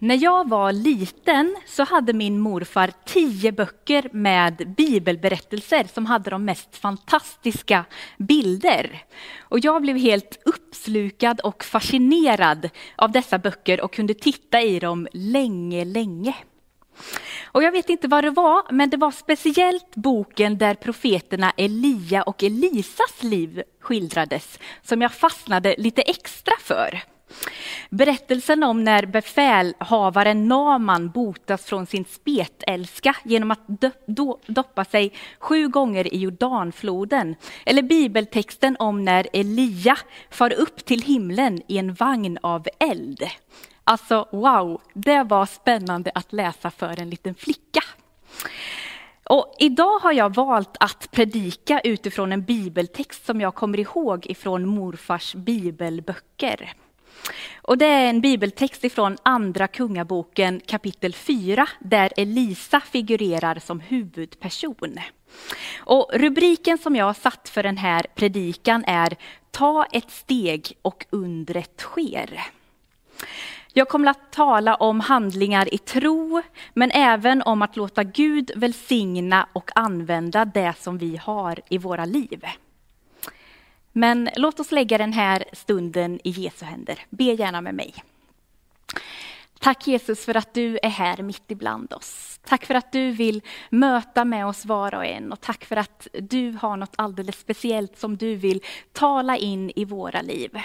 När jag var liten så hade min morfar tio böcker med bibelberättelser som hade de mest fantastiska bilder. Och jag blev helt uppslukad och fascinerad av dessa böcker och kunde titta i dem länge, länge. Och jag vet inte vad det var, men det var speciellt boken där profeterna Elia och Elisas liv skildrades som jag fastnade lite extra för. Berättelsen om när befälhavaren Naman botas från sin spetälska genom att doppa sig sju gånger i Jordanfloden. Eller bibeltexten om när Elia far upp till himlen i en vagn av eld. Alltså wow, det var spännande att läsa för en liten flicka. Och idag har jag valt att predika utifrån en bibeltext som jag kommer ihåg ifrån morfars bibelböcker. Och det är en bibeltext ifrån Andra Kungaboken kapitel 4 där Elisa figurerar som huvudperson. Och rubriken som jag har satt för den här predikan är Ta ett steg och undret sker. Jag kommer att tala om handlingar i tro, men även om att låta Gud välsigna och använda det som vi har i våra liv. Men låt oss lägga den här stunden i Jesu händer. Be gärna med mig. Tack Jesus för att du är här mitt ibland oss. Tack för att du vill möta med oss var och en och tack för att du har något alldeles speciellt som du vill tala in i våra liv.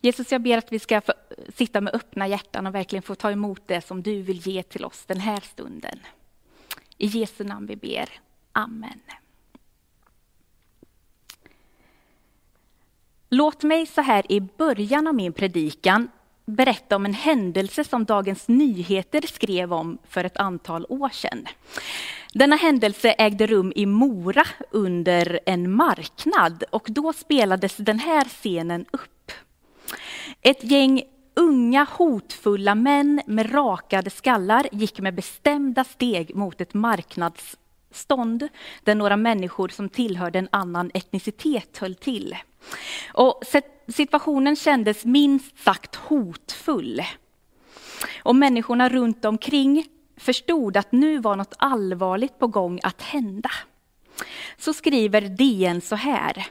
Jesus, jag ber att vi ska få sitta med öppna hjärtan och verkligen få ta emot det som du vill ge till oss den här stunden. I Jesu namn vi ber. Amen. Låt mig så här i början av min predikan berätta om en händelse som Dagens Nyheter skrev om för ett antal år sedan. Denna händelse ägde rum i Mora under en marknad och då spelades den här scenen upp. Ett gäng unga hotfulla män med rakade skallar gick med bestämda steg mot ett marknads stånd, där några människor som tillhörde en annan etnicitet höll till. Och situationen kändes minst sagt hotfull. Och människorna runt omkring förstod att nu var något allvarligt på gång att hända. Så skriver DN så här.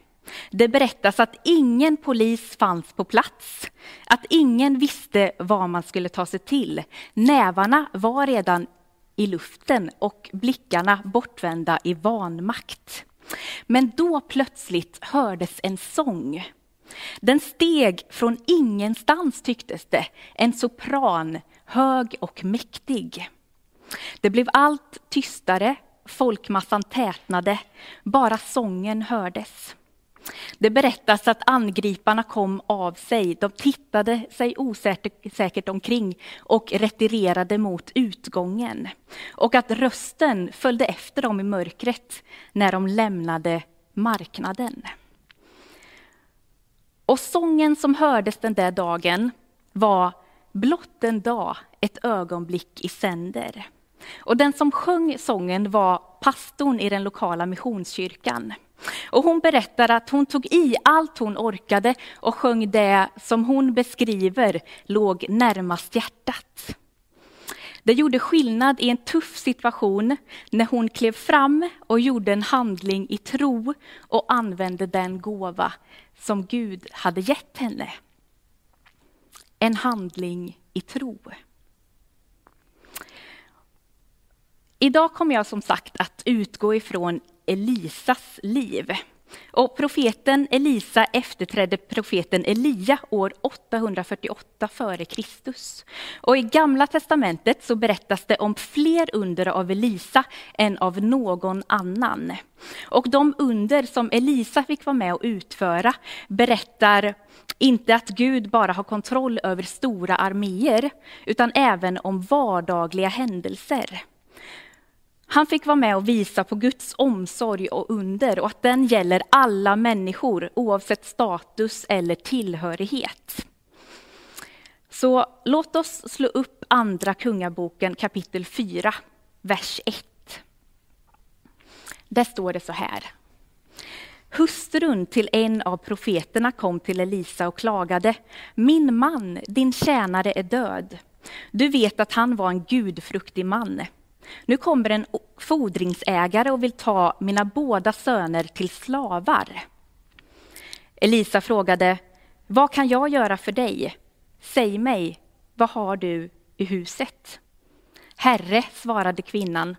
Det berättas att ingen polis fanns på plats, att ingen visste vad man skulle ta sig till. Nävarna var redan i luften och blickarna bortvända i vanmakt. Men då plötsligt hördes en sång. Den steg från ingenstans tycktes det, en sopran, hög och mäktig. Det blev allt tystare, folkmassan tätnade, bara sången hördes. Det berättas att angriparna kom av sig. De tittade sig osäkert omkring och retirerade mot utgången. Och att rösten följde efter dem i mörkret när de lämnade marknaden. Och sången som hördes den där dagen var Blott en dag, ett ögonblick i sänder. Och den som sjöng sången var pastorn i den lokala missionskyrkan. Och hon berättar att hon tog i allt hon orkade och sjöng det som hon beskriver låg närmast hjärtat. Det gjorde skillnad i en tuff situation när hon klev fram och gjorde en handling i tro och använde den gåva som Gud hade gett henne. En handling i tro. Idag kommer jag som sagt att utgå ifrån Elisas liv. Och profeten Elisa efterträdde profeten Elia år 848 f.Kr. Och i Gamla testamentet så berättas det om fler under av Elisa än av någon annan. Och de under som Elisa fick vara med och utföra berättar inte att Gud bara har kontroll över stora arméer, utan även om vardagliga händelser. Han fick vara med och visa på Guds omsorg och under och att den gäller alla människor oavsett status eller tillhörighet. Så låt oss slå upp Andra Kungaboken kapitel 4, vers 1. Där står det så här. Hustrun till en av profeterna kom till Elisa och klagade. Min man, din tjänare, är död. Du vet att han var en gudfruktig man. Nu kommer en fordringsägare och vill ta mina båda söner till slavar. Elisa frågade, vad kan jag göra för dig? Säg mig, vad har du i huset? Herre, svarade kvinnan,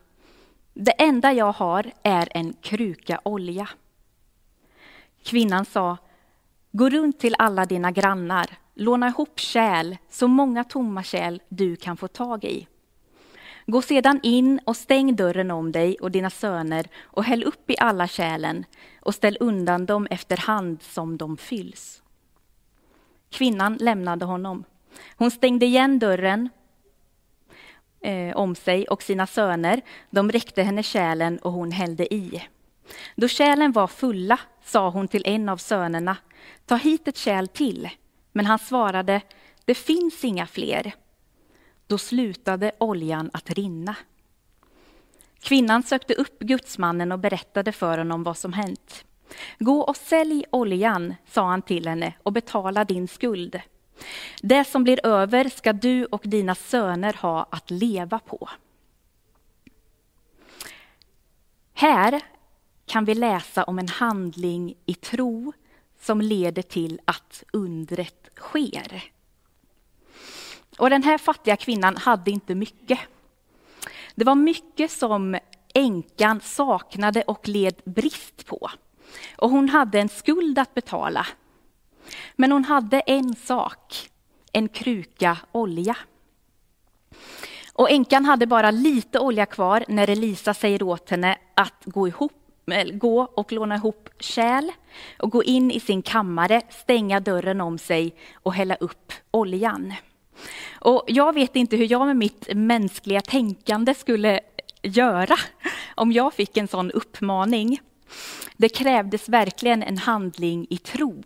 det enda jag har är en kruka olja. Kvinnan sa, gå runt till alla dina grannar, låna ihop kärl, så många tomma kärl du kan få tag i. Gå sedan in och stäng dörren om dig och dina söner och häll upp i alla kärlen och ställ undan dem efterhand som de fylls. Kvinnan lämnade honom. Hon stängde igen dörren eh, om sig och sina söner. De räckte henne kärlen och hon hällde i. Då kärlen var fulla sa hon till en av sönerna, ta hit ett kärl till. Men han svarade, det finns inga fler. Då slutade oljan att rinna. Kvinnan sökte upp gudsmannen och berättade för honom vad som hänt. Gå och sälj oljan, sa han till henne, och betala din skuld. Det som blir över ska du och dina söner ha att leva på. Här kan vi läsa om en handling i tro som leder till att undret sker. Och den här fattiga kvinnan hade inte mycket. Det var mycket som änkan saknade och led brist på. Och hon hade en skuld att betala. Men hon hade en sak, en kruka olja. Och änkan hade bara lite olja kvar när Elisa säger åt henne att gå, ihop, eh, gå och låna ihop kärl och gå in i sin kammare, stänga dörren om sig och hälla upp oljan. Och jag vet inte hur jag med mitt mänskliga tänkande skulle göra om jag fick en sån uppmaning. Det krävdes verkligen en handling i tro.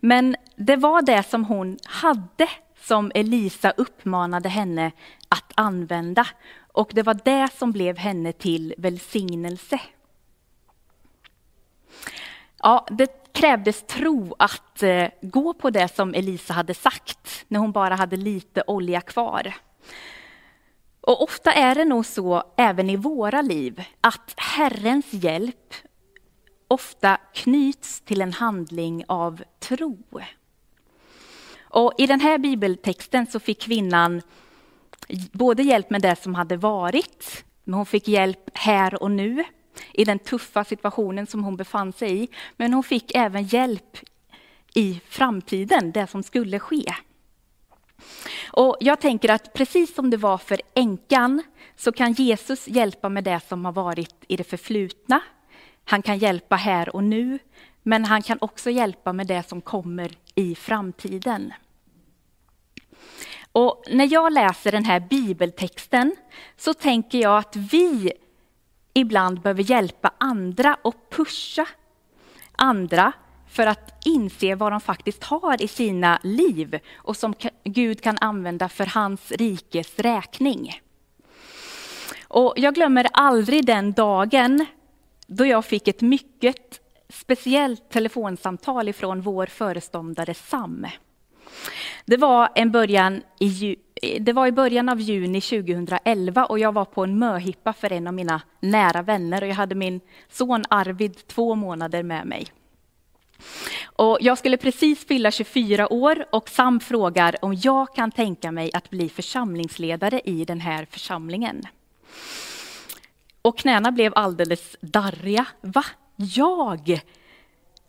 Men det var det som hon hade som Elisa uppmanade henne att använda. Och det var det som blev henne till välsignelse. Ja, det krävdes tro att eh, gå på det som Elisa hade sagt när hon bara hade lite olja kvar. Och ofta är det nog så även i våra liv att Herrens hjälp ofta knyts till en handling av tro. Och I den här bibeltexten så fick kvinnan både hjälp med det som hade varit, men hon fick hjälp här och nu i den tuffa situationen som hon befann sig i. Men hon fick även hjälp i framtiden, det som skulle ske. Och jag tänker att precis som det var för änkan så kan Jesus hjälpa med det som har varit i det förflutna. Han kan hjälpa här och nu, men han kan också hjälpa med det som kommer i framtiden. Och när jag läser den här bibeltexten så tänker jag att vi ibland behöver hjälpa andra och pusha andra för att inse vad de faktiskt har i sina liv och som Gud kan använda för hans rikes räkning. Och jag glömmer aldrig den dagen då jag fick ett mycket speciellt telefonsamtal ifrån vår föreståndare Sam. Det var, en början i, det var i början av juni 2011 och jag var på en möhippa för en av mina nära vänner och jag hade min son Arvid två månader med mig. Och jag skulle precis fylla 24 år och Sam frågar om jag kan tänka mig att bli församlingsledare i den här församlingen. Och knäna blev alldeles darriga. Va? Jag?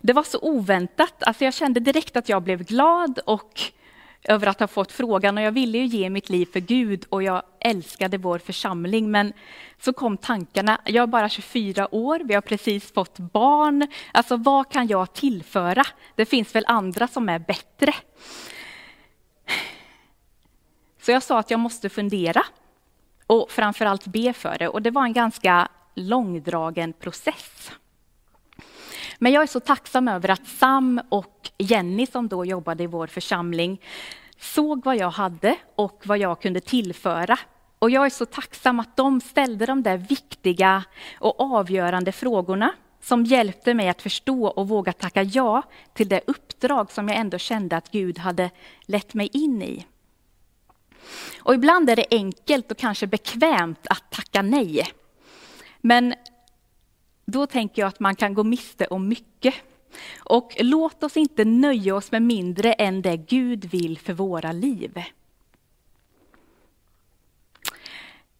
Det var så oväntat. Alltså jag kände direkt att jag blev glad och över att ha fått frågan och jag ville ju ge mitt liv för Gud och jag älskade vår församling. Men så kom tankarna, jag är bara 24 år, vi har precis fått barn. Alltså vad kan jag tillföra? Det finns väl andra som är bättre. Så jag sa att jag måste fundera och framförallt be för det och det var en ganska långdragen process. Men jag är så tacksam över att Sam och Jenny som då jobbade i vår församling såg vad jag hade och vad jag kunde tillföra. Och jag är så tacksam att de ställde de där viktiga och avgörande frågorna som hjälpte mig att förstå och våga tacka ja till det uppdrag som jag ändå kände att Gud hade lett mig in i. Och ibland är det enkelt och kanske bekvämt att tacka nej. Men då tänker jag att man kan gå miste om mycket. Och låt oss inte nöja oss med mindre än det Gud vill för våra liv.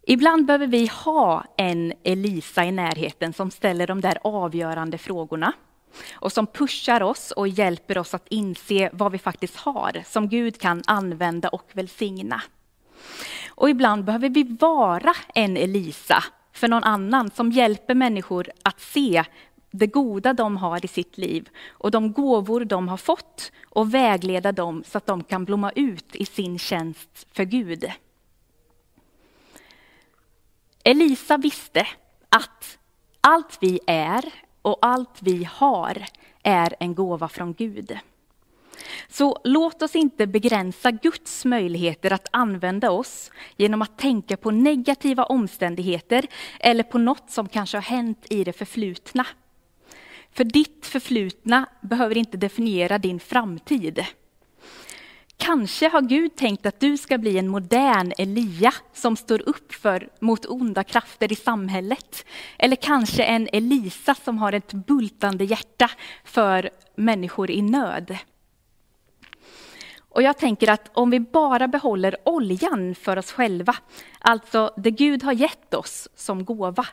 Ibland behöver vi ha en Elisa i närheten som ställer de där avgörande frågorna och som pushar oss och hjälper oss att inse vad vi faktiskt har, som Gud kan använda och välsigna. Och ibland behöver vi vara en Elisa för någon annan som hjälper människor att se det goda de har i sitt liv och de gåvor de har fått och vägleda dem så att de kan blomma ut i sin tjänst för Gud. Elisa visste att allt vi är och allt vi har är en gåva från Gud. Så låt oss inte begränsa Guds möjligheter att använda oss genom att tänka på negativa omständigheter eller på något som kanske har hänt i det förflutna. För ditt förflutna behöver inte definiera din framtid. Kanske har Gud tänkt att du ska bli en modern Elia som står upp för mot onda krafter i samhället. Eller kanske en Elisa som har ett bultande hjärta för människor i nöd. Och jag tänker att om vi bara behåller oljan för oss själva, alltså det Gud har gett oss som gåva,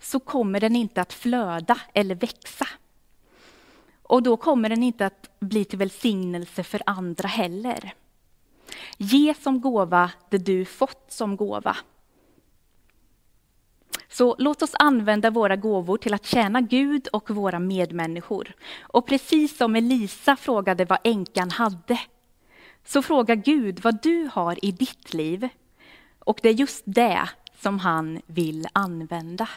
så kommer den inte att flöda eller växa. Och då kommer den inte att bli till välsignelse för andra heller. Ge som gåva det du fått som gåva. Så låt oss använda våra gåvor till att tjäna Gud och våra medmänniskor. Och precis som Elisa frågade vad änkan hade, så fråga Gud vad du har i ditt liv. Och det är just det som han vill använda.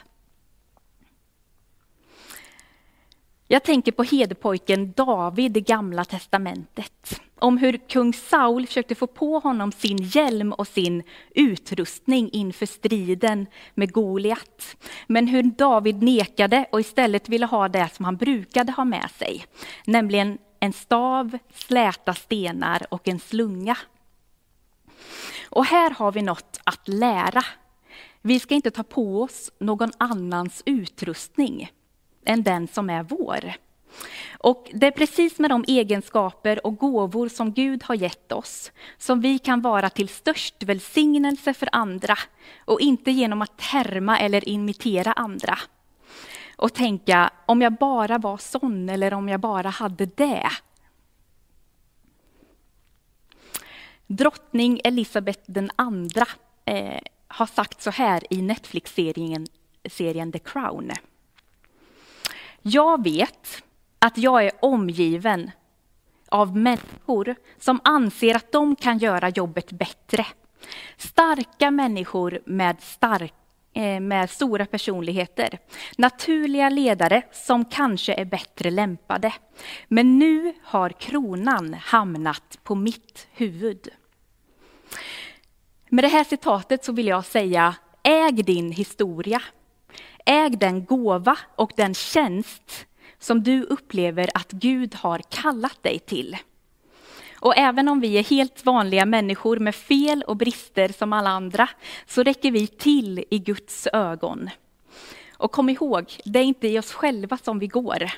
Jag tänker på hederpojken David i Gamla testamentet. Om hur kung Saul försökte få på honom sin hjälm och sin utrustning inför striden med Goliat. Men hur David nekade och istället ville ha det som han brukade ha med sig. Nämligen en stav, släta stenar och en slunga. Och här har vi något att lära. Vi ska inte ta på oss någon annans utrustning än den som är vår. Och det är precis med de egenskaper och gåvor som Gud har gett oss som vi kan vara till störst välsignelse för andra och inte genom att härma eller imitera andra. Och tänka, om jag bara var sån eller om jag bara hade det. Drottning Elisabeth den andra eh, har sagt så här i Netflix-serien serien The Crown. Jag vet att jag är omgiven av människor som anser att de kan göra jobbet bättre. Starka människor med, starka Eh, med stora personligheter. Naturliga ledare som kanske är bättre lämpade. Men nu har kronan hamnat på mitt huvud. Med det här citatet så vill jag säga, äg din historia. Äg den gåva och den tjänst som du upplever att Gud har kallat dig till. Och även om vi är helt vanliga människor med fel och brister som alla andra, så räcker vi till i Guds ögon. Och kom ihåg, det är inte i oss själva som vi går.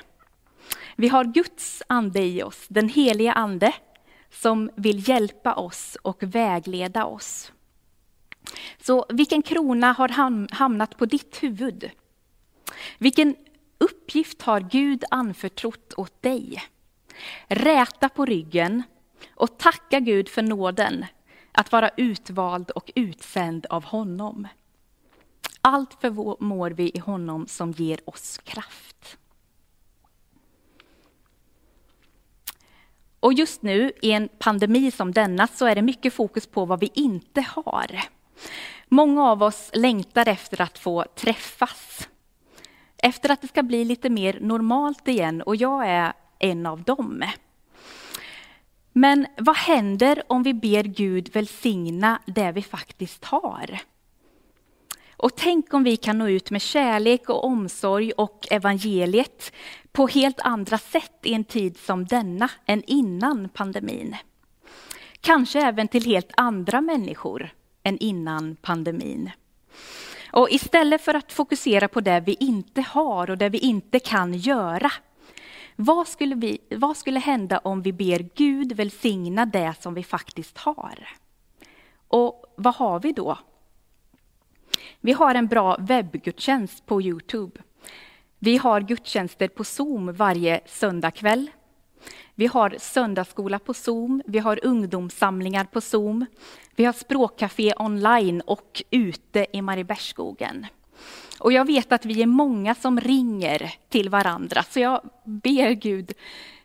Vi har Guds ande i oss, den heliga ande, som vill hjälpa oss och vägleda oss. Så vilken krona har hamnat på ditt huvud? Vilken uppgift har Gud anförtrott åt dig? Räta på ryggen och tacka Gud för nåden att vara utvald och utsänd av honom. Allt förmår vi i honom som ger oss kraft. Och just nu i en pandemi som denna så är det mycket fokus på vad vi inte har. Många av oss längtar efter att få träffas. Efter att det ska bli lite mer normalt igen och jag är en av dem. Men vad händer om vi ber Gud välsigna det vi faktiskt har? Och tänk om vi kan nå ut med kärlek och omsorg och evangeliet på helt andra sätt i en tid som denna än innan pandemin. Kanske även till helt andra människor än innan pandemin. Och istället för att fokusera på det vi inte har och det vi inte kan göra, vad skulle, vi, vad skulle hända om vi ber Gud välsigna det som vi faktiskt har? Och vad har vi då? Vi har en bra webbgudstjänst på Youtube. Vi har gudstjänster på Zoom varje söndagkväll. Vi har söndagsskola på Zoom, vi har ungdomssamlingar på Zoom. Vi har språkcafé online och ute i Mariebergsskogen. Och jag vet att vi är många som ringer till varandra, så jag ber Gud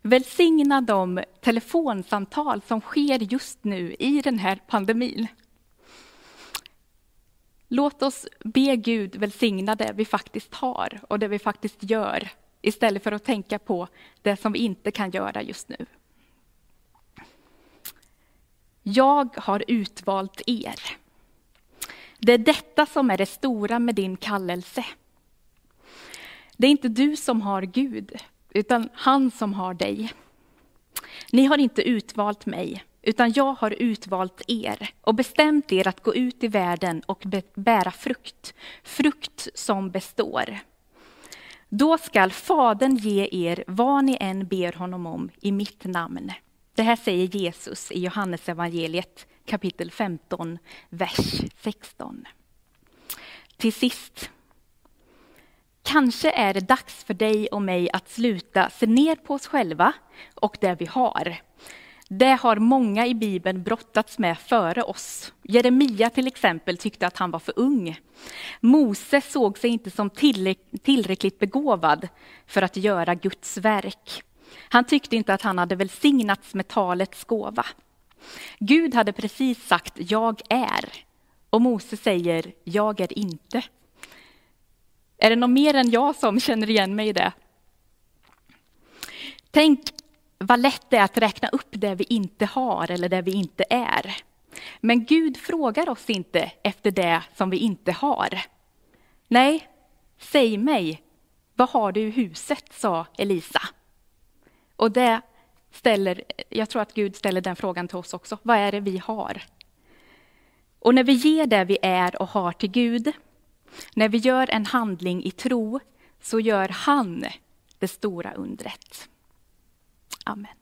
välsigna de telefonsamtal som sker just nu i den här pandemin. Låt oss be Gud välsigna det vi faktiskt har och det vi faktiskt gör istället för att tänka på det som vi inte kan göra just nu. Jag har utvalt er. Det är detta som är det stora med din kallelse. Det är inte du som har Gud, utan han som har dig. Ni har inte utvalt mig, utan jag har utvalt er och bestämt er att gå ut i världen och bära frukt, frukt som består. Då skall Fadern ge er vad ni än ber honom om i mitt namn. Det här säger Jesus i Johannes evangeliet kapitel 15, vers 16. Till sist. Kanske är det dags för dig och mig att sluta se ner på oss själva och det vi har det har många i Bibeln brottats med före oss. Jeremia till exempel tyckte att han var för ung. Mose såg sig inte som tillräckligt begåvad för att göra Guds verk. Han tyckte inte att han hade välsignats med talets gåva. Gud hade precis sagt ”jag är” och Mose säger ”jag är inte”. Är det någon mer än jag som känner igen mig i det? Tänk vad lätt det är att räkna upp det vi inte har eller det vi inte är. Men Gud frågar oss inte efter det som vi inte har. Nej, säg mig, vad har du i huset, sa Elisa. Och det ställer, jag tror att Gud ställer den frågan till oss också. Vad är det vi har? Och när vi ger det vi är och har till Gud, när vi gör en handling i tro, så gör han det stora undret. Amen.